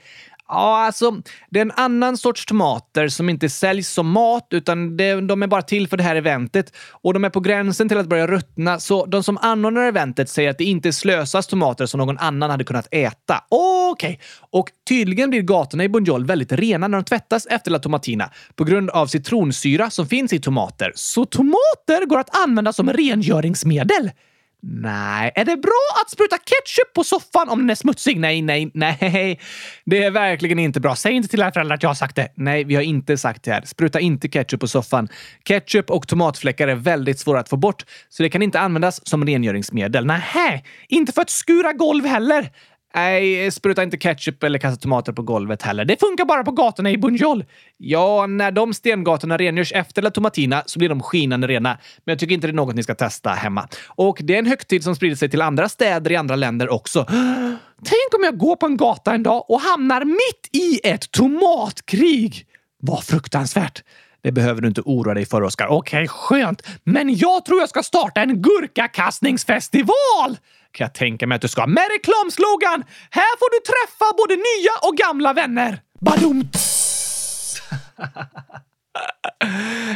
Ja, alltså, det är en annan sorts tomater som inte säljs som mat, utan det, de är bara till för det här eventet. Och de är på gränsen till att börja ruttna, så de som anordnar eventet säger att det inte slösas tomater som någon annan hade kunnat äta. Okej! Okay. Och tydligen blir gatorna i Bunjol väldigt rena när de tvättas efter La Tomatina på grund av citronsyra som finns i tomater. Så tomater går att använda som rengöringsmedel? Nej. Är det bra att spruta ketchup på soffan om den är smutsig? Nej, nej, nej. Det är verkligen inte bra. Säg inte till era föräldrar att jag har sagt det. Nej, vi har inte sagt det här. Spruta inte ketchup på soffan. Ketchup och tomatfläckar är väldigt svåra att få bort, så det kan inte användas som rengöringsmedel. Nej, inte för att skura golv heller. Nej, spruta inte ketchup eller kasta tomater på golvet heller. Det funkar bara på gatorna i Bunjol. Ja, när de stengatorna rengörs efter La Tomatina så blir de skinande rena. Men jag tycker inte det är något ni ska testa hemma. Och det är en högtid som sprider sig till andra städer i andra länder också. Tänk om jag går på en gata en dag och hamnar mitt i ett tomatkrig! Vad fruktansvärt! Det behöver du inte oroa dig för, Oskar. Okej, okay, skönt. Men jag tror jag ska starta en gurkakastningsfestival! Kan jag tänka mig att du ska. Med reklamslogan! Här får du träffa både nya och gamla vänner. Badum!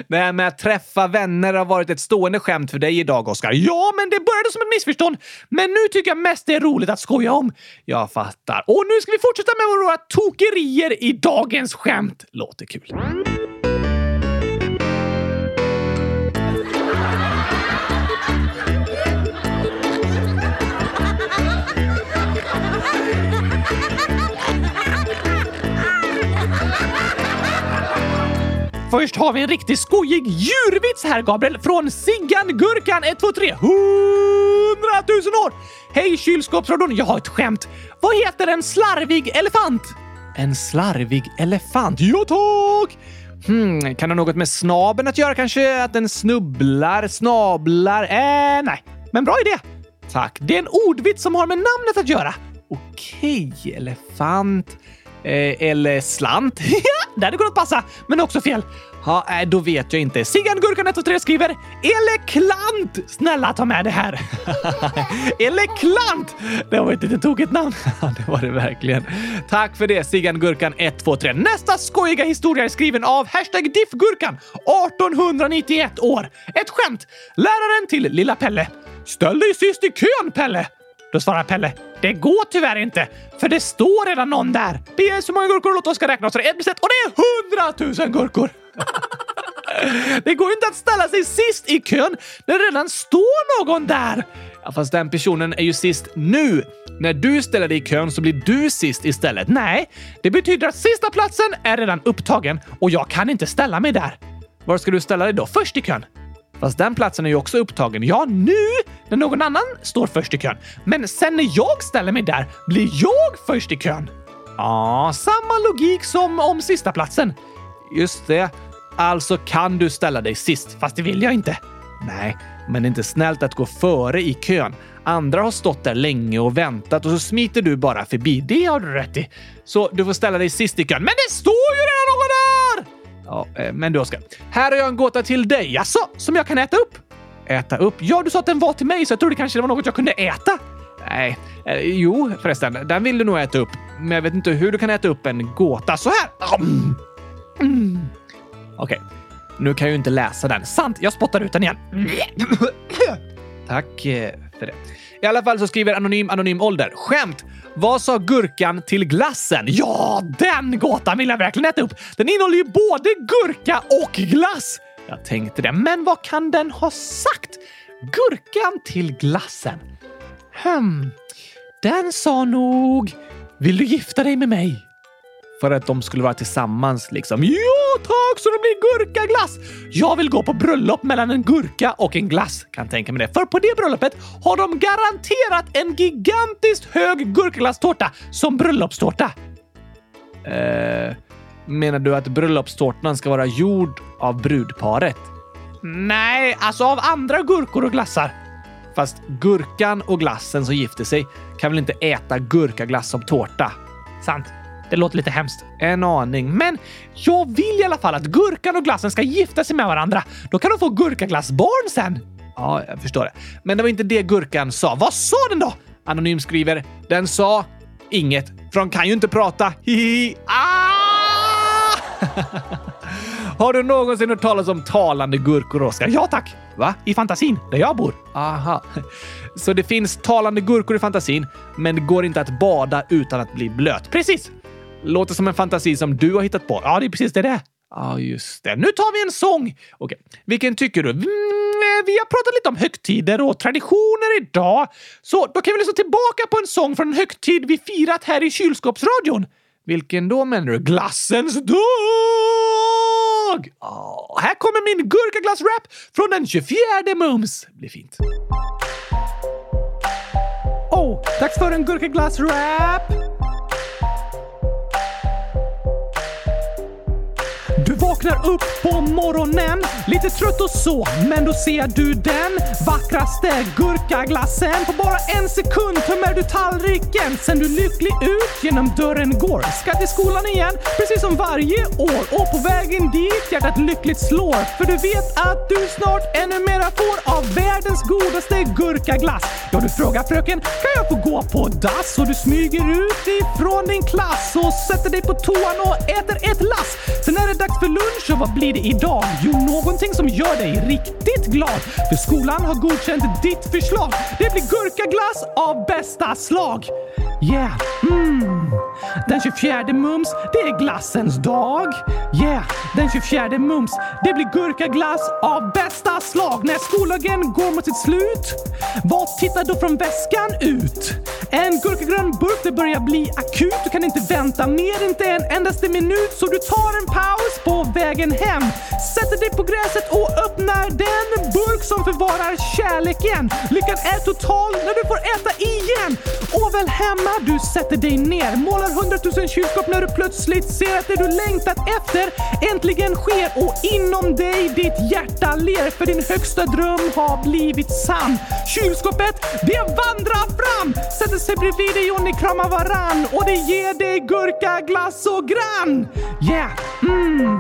Det här med att träffa vänner har varit ett stående skämt för dig idag, Oskar. Ja, men det började som ett missförstånd. Men nu tycker jag mest det är roligt att skoja om. Jag fattar. Och nu ska vi fortsätta med våra tokerier i dagens skämt. Låter kul. Först har vi en riktigt skojig djurvits här, Gabriel, från Siggan Gurkan 123 100 000 år! Hej kylskåpsradion, jag har ett skämt. Vad heter en slarvig elefant? En slarvig elefant? Ja, tack! Hmm, kan det ha något med snaben att göra kanske? Att den snubblar, snablar? Eh, nej. Men bra idé! Tack. Det är en ordvits som har med namnet att göra. Okej, elefant. Eh, eller slant. det hade kunnat passa, men också fel. Ja, äh, eh, då vet jag inte. Siggan Gurkan 123 skriver Eleklant! Snälla ta med det här. Eleklant! Det var ett lite tokigt namn. det var det verkligen. Tack för det Siggan Gurkan 123. Nästa skojiga historia är skriven av hashtag diffgurkan 1891 år. Ett skämt. Läraren till lilla Pelle. Ställ dig sist i kön Pelle! Då svarar Pelle. Det går tyvärr inte, för det står redan någon där. PS hur många gurkor låt oss ska räkna så det är ett och det är hundratusen gurkor! det går ju inte att ställa sig sist i kön när det redan står någon där. Ja, fast den personen är ju sist nu. När du ställer dig i kön så blir du sist istället. Nej, det betyder att sista platsen är redan upptagen och jag kan inte ställa mig där. Var ska du ställa dig då? Först i kön? Fast den platsen är ju också upptagen. Ja, nu när någon annan står först i kön. Men sen när jag ställer mig där blir jag först i kön. Ja, samma logik som om sista platsen. Just det. Alltså kan du ställa dig sist, fast det vill jag inte. Nej, men det är inte snällt att gå före i kön. Andra har stått där länge och väntat och så smiter du bara förbi. Det har du rätt i. Så du får ställa dig sist i kön. Men det står ju redan! Ja, eh, men du Oskar. Här har jag en gåta till dig, alltså, som jag kan äta upp. Äta upp? Ja, du sa att den var till mig så jag trodde kanske det var något jag kunde äta. Nej, eh, jo förresten, den vill du nog äta upp. Men jag vet inte hur du kan äta upp en gåta så här. Mm. Mm. Okej, okay. nu kan jag ju inte läsa den. Sant, jag spottar ut den igen. Tack eh, för det. I alla fall så skriver Anonym Anonym Ålder. Skämt! Vad sa gurkan till glassen? Ja, den gåtan vill jag verkligen äta upp. Den innehåller ju både gurka och glass. Jag tänkte det, men vad kan den ha sagt? Gurkan till glassen? Hmm, den sa nog “Vill du gifta dig med mig?” För att de skulle vara tillsammans liksom. Ja tack, så det blir gurkaglass! Jag vill gå på bröllop mellan en gurka och en glass. Kan tänka mig det. För på det bröllopet har de garanterat en gigantiskt hög gurkaglasstårta som bröllopstårta. Eh, menar du att bröllopstårtan ska vara gjord av brudparet? Nej, alltså av andra gurkor och glassar. Fast gurkan och glassen som gifter sig kan väl inte äta gurkaglass som tårta? Sant. Det låter lite hemskt. En aning. Men jag vill i alla fall att gurkan och glassen ska gifta sig med varandra. Då kan de få gurkaglassbarn sen. Ja, jag förstår det. Men det var inte det gurkan sa. Vad sa den då? Anonym skriver. Den sa inget, för de kan ju inte prata. Hihi. Ah! Har du någonsin hört talas om talande gurkor, Oskar? Ja tack! Va? I fantasin, där jag bor. Aha. Så det finns talande gurkor i fantasin, men det går inte att bada utan att bli blöt. Precis! Låter som en fantasi som du har hittat på. Ja, det är precis det det är. Ja, just det. Nu tar vi en sång! Okej, vilken tycker du? Mm, eh, vi har pratat lite om högtider och traditioner idag, så då kan vi lyssna tillbaka på en sång från en högtid vi firat här i kylskåpsradion. Vilken då menar du? Glassens dag! Oh, här kommer min gurkaglass-rap från den 24 mums. Det Blir fint. Oh, dags för en gurkaglass-rap! Du vaknar upp på morgonen, lite trött och så, men då ser du den vackraste gurkaglassen. På bara en sekund tömmer du tallriken, sen du lycklig ut genom dörren går. Ska till skolan igen, precis som varje år. Och på vägen dit hjärtat lyckligt slår, för du vet att du snart ännu mera får av världens godaste gurkaglass. Ja, du frågar fröken, kan jag få gå på dass? Och du smyger ut ifrån din klass och sätter dig på toan och äter ett lass. Sen är det dags för lunch och vad blir det idag? Jo, någonting som gör dig riktigt glad. För skolan har godkänt ditt förslag. Det blir gurkaglass av bästa slag. Yeah, mm. Den 24 mums, det är glassens dag. Yeah, den 24 mums, det blir gurkaglass av bästa slag. När skoldagen går mot sitt slut, vad tittar då från väskan ut? En gurkagrön burk, det börjar bli akut. Du kan inte vänta mer, inte en endaste minut. Så du tar en paus på vägen hem, sätter dig på gräset och öppnar den burk som förvarar kärleken. Lyckan är total när du får äta igen. Och väl hemma, du sätter dig ner, målar hundratusen kylskåp när du plötsligt ser att det du längtat efter äntligen sker och inom dig ditt hjärta ler för din högsta dröm har blivit sann. Kylskåpet, det vandrar fram, sätter sig bredvid dig och ni kramar varann och det ger dig gurka, glass och grann. Yeah, mm. Mm.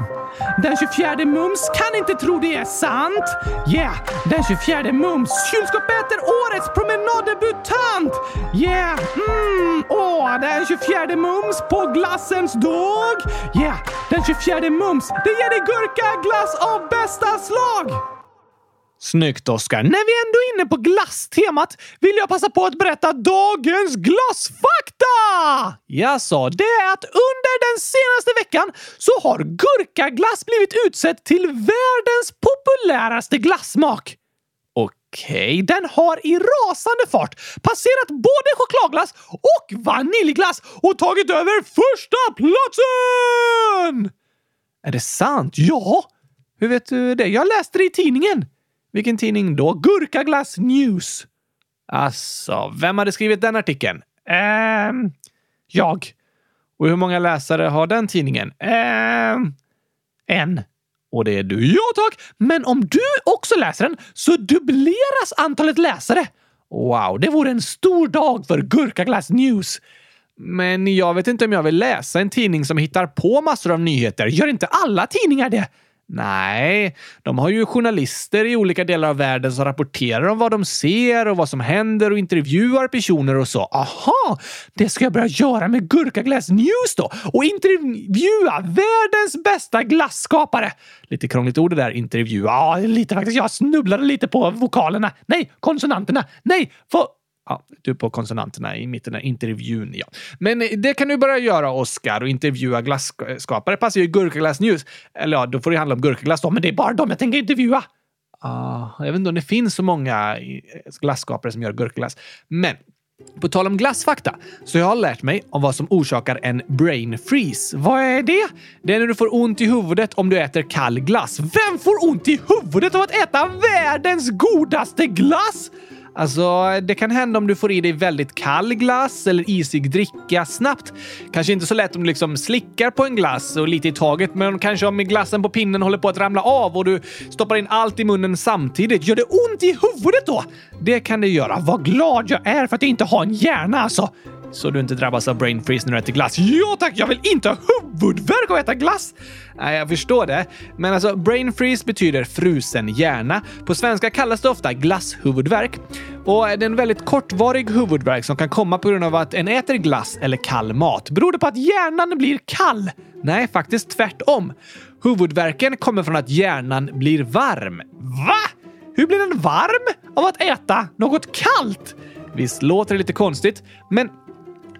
Den 24 mums kan inte tro det är sant. Yeah, den 24 mums. Kylskåpet är årets promenaddebutant. Yeah, mm, åh, den 24 mums på glassens dag. Yeah, den 24 mums. Det ger dig gurkaglass av bästa slag. Snyggt, Oskar. När vi ändå är inne på glasstemat vill jag passa på att berätta dagens glassfakta! Jag sa det är att under den senaste veckan så har gurkaglass blivit utsedd till världens populäraste glassmak. Okej, den har i rasande fart passerat både chokladglass och vaniljglass och tagit över första platsen! Är det sant? Ja! Hur vet du det? Jag läste det i tidningen. Vilken tidning då? Gurkaglass News. Alltså, vem hade skrivit den artikeln? Ehm, jag. Och hur många läsare har den tidningen? Ehm, en. Och det är du. Ja, tack! Men om du också läser den så dubbleras antalet läsare. Wow, det vore en stor dag för Gurkaglass News. Men jag vet inte om jag vill läsa en tidning som hittar på massor av nyheter. Gör inte alla tidningar det? Nej, de har ju journalister i olika delar av världen som rapporterar om vad de ser och vad som händer och intervjuar personer och så. Aha, det ska jag börja göra med Gurkaglass News då och intervjua världens bästa glasskapare. Lite krångligt ord det där, intervjua. Ja, lite faktiskt. Jag snubblade lite på vokalerna. Nej, konsonanterna. Nej, för Ja, du på konsonanterna i mitten av intervjun, ja. Men eh, det kan du börja göra, Oscar, och intervjua glasskapare. passar ju i Gurkaglass News. Eller ja, då får det handla om gurkaglass då, men det är bara dem jag tänker intervjua. Ah, jag vet inte om det finns så många eh, glasskapare som gör gurkaglass. Men på tal om glassfakta så jag har lärt mig om vad som orsakar en brain freeze. Vad är det? Det är när du får ont i huvudet om du äter kall glass. Vem får ont i huvudet av att äta världens godaste glass? Alltså, det kan hända om du får i dig väldigt kall glass eller isig dricka snabbt. Kanske inte så lätt om du liksom slickar på en glass och lite i taget, men kanske om glassen på pinnen håller på att ramla av och du stoppar in allt i munnen samtidigt. Gör det ont i huvudet då? Det kan det göra. Vad glad jag är för att jag inte har en hjärna alltså så du inte drabbas av brain freeze när du äter glass. Ja tack, jag vill inte ha huvudvärk av att äta glass! Nej, jag förstår det. Men alltså, brain freeze betyder frusen hjärna. På svenska kallas det ofta glasshuvudvärk. Och det är en väldigt kortvarig huvudvärk som kan komma på grund av att en äter glass eller kall mat. Beror det på att hjärnan blir kall? Nej, faktiskt tvärtom. Huvudvärken kommer från att hjärnan blir varm. Va? Hur blir den varm av att äta något kallt? Visst låter det lite konstigt, men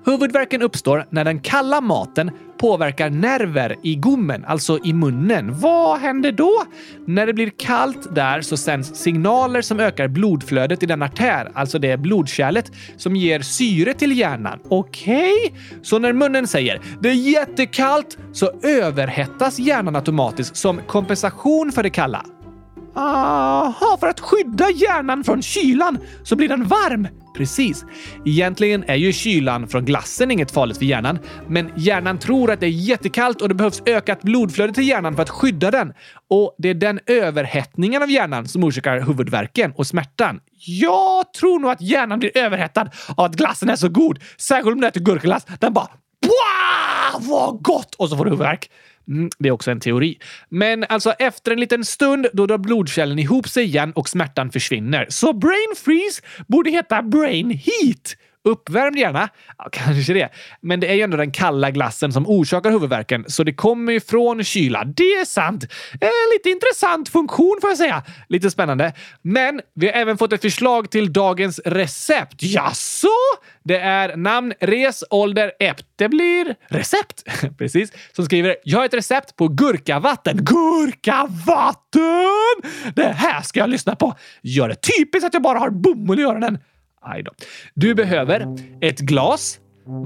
Huvudvärken uppstår när den kalla maten påverkar nerver i gommen, alltså i munnen. Vad händer då? När det blir kallt där så sänds signaler som ökar blodflödet i den artär, alltså det blodkärlet som ger syre till hjärnan. Okej? Okay. Så när munnen säger “det är jättekallt” så överhettas hjärnan automatiskt som kompensation för det kalla. Aha, för att skydda hjärnan från kylan så blir den varm. Precis. Egentligen är ju kylan från glassen inget farligt för hjärnan, men hjärnan tror att det är jättekallt och det behövs ökat blodflöde till hjärnan för att skydda den. Och det är den överhettningen av hjärnan som orsakar huvudvärken och smärtan. Jag tror nog att hjärnan blir överhettad av att glassen är så god. Särskilt om du äter gurkaglass. Den bara Wow, vad gott! Och så får du huvudvärk. Mm, det är också en teori. Men alltså efter en liten stund då drar blodkärlen ihop sig igen och smärtan försvinner. Så brain freeze borde heta brain heat. Uppvärmd gärna. Ja, kanske det. Men det är ju ändå den kalla glassen som orsakar huvudvärken, så det kommer ju från kyla. Det är sant. Eh, lite intressant funktion får jag säga. Lite spännande. Men vi har även fått ett förslag till dagens recept. Jaså? Det är namn, res, ålder, ept. Det blir recept. Precis. Som skriver “Jag har ett recept på gurkavatten”. Gurkavatten! Det här ska jag lyssna på. Gör det typiskt att jag bara har bomull i öronen. Aj då. Du behöver ett glas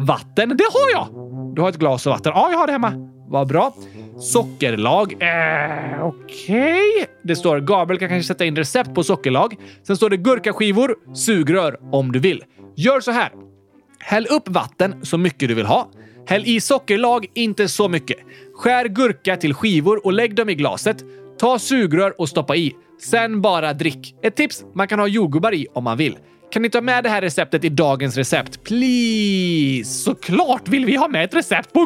vatten. Det har jag! Du har ett glas och vatten. Ja, jag har det hemma. Vad bra. Sockerlag. Eh, Okej. Okay. Det står Gabriel kan kanske sätta in recept på sockerlag. Sen står det gurkaskivor, sugrör om du vill. Gör så här. Häll upp vatten så mycket du vill ha. Häll i sockerlag, inte så mycket. Skär gurka till skivor och lägg dem i glaset. Ta sugrör och stoppa i. Sen bara drick. Ett tips, man kan ha jordgubbar i om man vill. Kan ni ta med det här receptet i dagens recept? Please! Såklart vill vi ha med ett recept på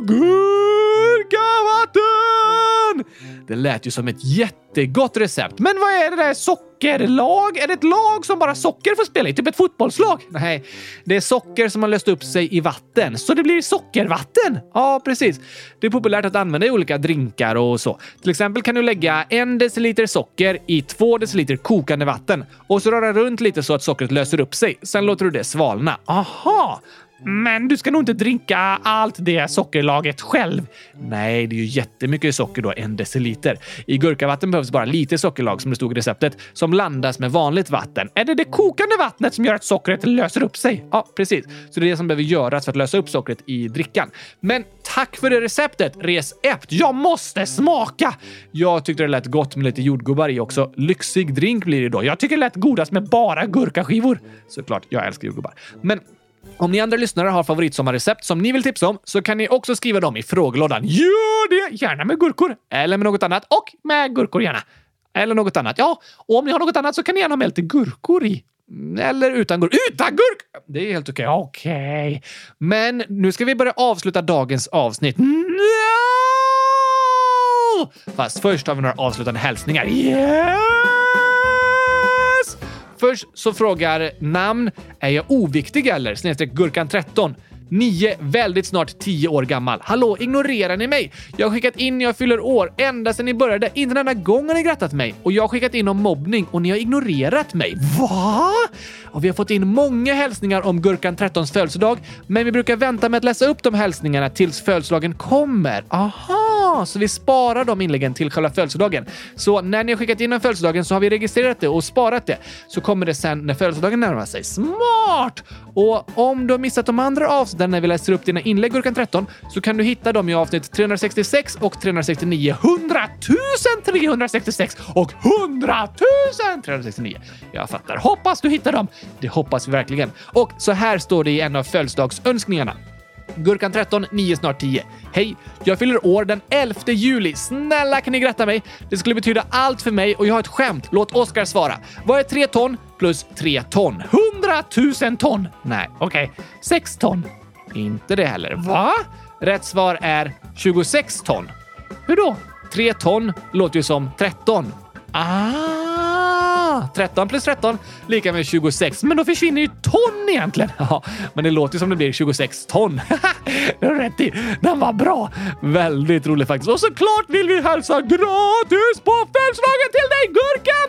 gurkavatten! Det lät ju som ett jättegott recept. Men vad är det där sockerlag? Är det ett lag som bara socker får spela i? Typ ett fotbollslag? Nej, det är socker som har löst upp sig i vatten, så det blir sockervatten. Ja, precis. Det är populärt att använda i olika drinkar och så. Till exempel kan du lägga en deciliter socker i två deciliter kokande vatten och så röra runt lite så att sockret löser upp sig. Sen låter du det svalna. Aha! Men du ska nog inte dricka allt det sockerlaget själv. Nej, det är ju jättemycket socker då, en deciliter. I gurkavatten behövs bara lite sockerlag som det stod i receptet, som blandas med vanligt vatten. Är det det kokande vattnet som gör att sockret löser upp sig? Ja, precis. Så det är det som behöver göras för att lösa upp sockret i drickan. Men tack för det receptet, Recept! Jag måste smaka! Jag tyckte det lät gott med lite jordgubbar i också. Lyxig drink blir det då. Jag tycker det lät godast med bara gurkaskivor. Såklart, jag älskar jordgubbar. Men om ni andra lyssnare har favoritsommarrecept som ni vill tipsa om så kan ni också skriva dem i frågelådan. Gör det! Gärna med gurkor. Eller med något annat. Och med gurkor gärna. Eller något annat. Ja, och om ni har något annat så kan ni gärna ha med lite gurkor i. Eller utan gurk. Utan gurk! Det är helt okej. Okay. Okej. Okay. Men nu ska vi börja avsluta dagens avsnitt. No! Fast först har vi några avslutande hälsningar. Yeah! Först så frågar namn, är jag oviktig eller? Snedstreck Gurkan 13. 9, väldigt snart 10 år gammal. Hallå, ignorerar ni mig? Jag har skickat in när jag fyller år, ända sedan ni började. Inte en enda gång har ni grattat mig. Och jag har skickat in om mobbning och ni har ignorerat mig. Va? Och vi har fått in många hälsningar om Gurkan 13s födelsedag, men vi brukar vänta med att läsa upp de hälsningarna tills födelsedagen kommer. Aha, så vi sparar de inläggen till själva födelsedagen. Så när ni har skickat in en födelsedagen så har vi registrerat det och sparat det. Så kommer det sen när födelsedagen närmar sig. Smart! Och om du har missat de andra avsnitten när vi läser upp dina inlägg Gurkan 13 så kan du hitta dem i avsnitt 366 och 369. 100 366 och 100 369. Jag fattar. Hoppas du hittar dem. Det hoppas vi verkligen. Och så här står det i en av födelsedagsönskningarna. Gurkan 13, 9 snart 10. Hej! Jag fyller år den 11 juli. Snälla kan ni gratta mig? Det skulle betyda allt för mig och jag har ett skämt. Låt Oskar svara. Vad är 3 ton plus 3 ton? 100 000 ton! Nej, okej. Okay. 6 ton. Inte det heller. Va? Rätt svar är 26 ton. Hur då? 3 ton låter ju som 13. Ah! 13 plus 13 lika med 26. Men då försvinner ju ton egentligen. Ja, men det låter som det blir 26 ton. det har rätt i. Den var bra. Väldigt rolig faktiskt. Och såklart vill vi hälsa gratis på födelsedagen till dig Gurkan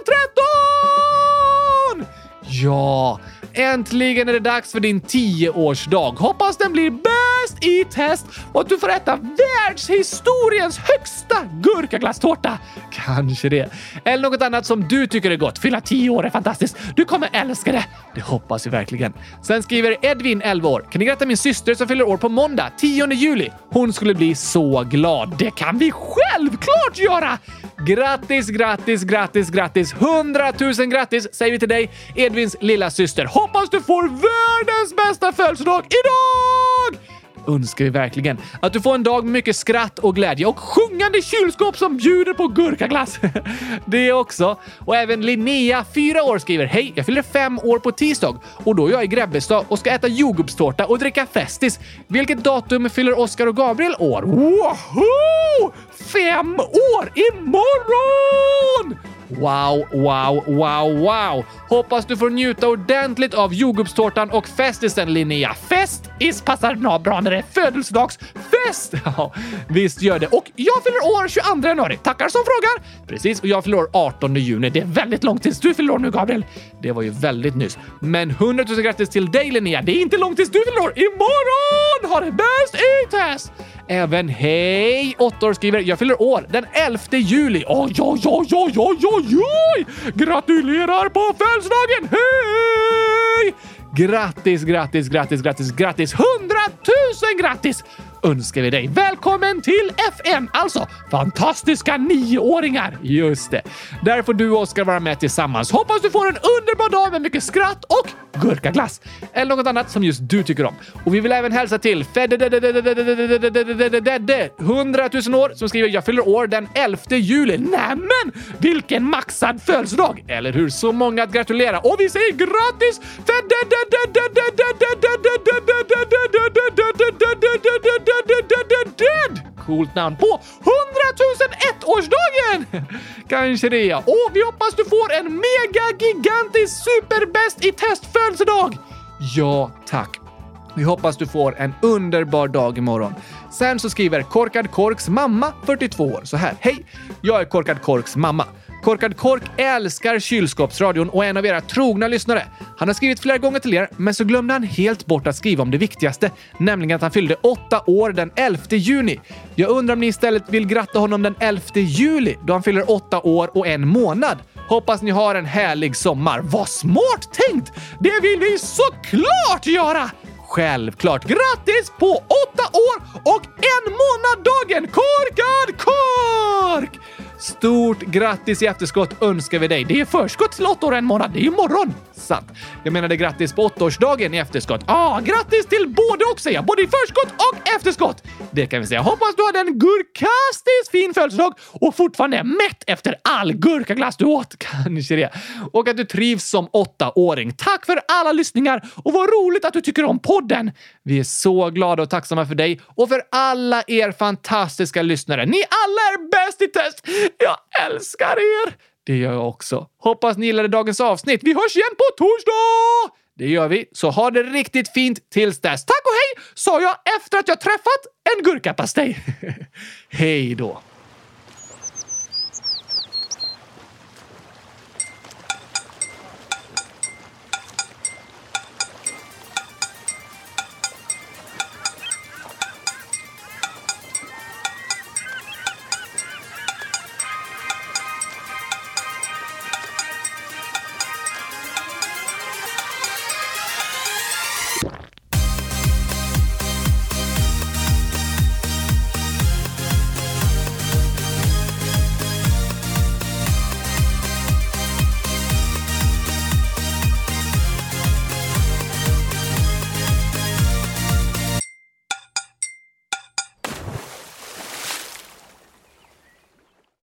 13! Ja, Äntligen är det dags för din 10-årsdag. Hoppas den blir bäst i test och att du får äta världshistoriens högsta gurkaglasstårta. Kanske det. Eller något annat som du tycker är gott. Fylla 10 år är fantastiskt. Du kommer älska det. Det hoppas vi verkligen. Sen skriver Edvin, 11 år. Kan ni gratta min syster som fyller år på måndag, 10 juli? Hon skulle bli så glad. Det kan vi självklart göra! Grattis, grattis, grattis, grattis! 100 000 grattis säger vi till dig, Edvins lilla syster. Hoppas du får världens bästa födelsedag idag! önskar vi verkligen. Att du får en dag med mycket skratt och glädje och sjungande kylskåp som bjuder på gurkaglass. det också. Och även Linnea, fyra år, skriver Hej, jag fyller fem år på tisdag och då är jag i Grebbestad och ska äta jordgubbstårta och dricka Festis. Vilket datum fyller Oskar och Gabriel år? Woho! Fem år imorgon! Wow, wow, wow, wow! Hoppas du får njuta ordentligt av jordgubbstårtan och festisen Linnea. Festis passar bra när det är födelsedagsfest! Ja, visst gör det. Och jag fyller år 22 januari. Tackar som frågar! Precis, och jag fyller år 18 juni. Det är väldigt långt tills du fyller år nu, Gabriel. Det var ju väldigt nyss. Men 100 000 grattis till dig, Linnea. Det är inte långt tills du fyller år. Imorgon! Ha det bäst i test! Även hej! Åtta år skriver “Jag fyller år den 11 juli”. Oj, oj, oj, oj, oj, oj, oj! Gratulerar på födelsedagen! Hej! Grattis, grattis, grattis, grattis, grattis! Hundratusen grattis! Önskar vi dig. Välkommen till FN, alltså fantastiska nioåringar. Just det. Där får du och Oskar vara med tillsammans. Hoppas du får en underbar dag med mycket skratt och gurkaglass. Eller något annat som just du tycker om. Och vi vill även hälsa till Fedde 100 000 år som skriver “Jag fyller år den 11 juli”. Nämen! Vilken maxad födelsedag! Eller hur? Så många att gratulera. Och vi säger grattis! Fedde Coolt namn på 100 001-årsdagen! Kanske det ja. Och vi hoppas du får en mega gigantisk superbäst i test födelsedag! Ja, tack. Vi hoppas du får en underbar dag imorgon. Sen så skriver Korkad Korks mamma, 42 år, så här. Hej! Jag är Korkad Korks mamma. Korkad Kork älskar kylskåpsradion och är en av era trogna lyssnare. Han har skrivit flera gånger till er, men så glömde han helt bort att skriva om det viktigaste, nämligen att han fyllde åtta år den 11 juni. Jag undrar om ni istället vill gratta honom den 11 juli, då han fyller åtta år och en månad. Hoppas ni har en härlig sommar. Vad smart tänkt! Det vill vi såklart göra! Självklart. Grattis på åtta år och en månad-dagen, Korkad Kork! Stort grattis i efterskott önskar vi dig. Det är förskott till åtta år och en månad. Det är ju imorgon. Sant. Jag menade grattis på åttaårsdagen i efterskott. ah, grattis till både och säger jag. Både i förskott och efterskott. Det kan vi säga. Hoppas du hade en gurkastisk fin födelsedag och fortfarande är mätt efter all gurkaglass du åt. Kanske det. Och att du trivs som åttaåring. Tack för alla lyssningar och vad roligt att du tycker om podden. Vi är så glada och tacksamma för dig och för alla er fantastiska lyssnare. Ni alla är bäst i test! Jag älskar er! Det gör jag också. Hoppas ni gillade dagens avsnitt. Vi hörs igen på torsdag! Det gör vi, så ha det riktigt fint tills dess. Tack och hej, sa jag efter att jag träffat en gurkapastej. hej då!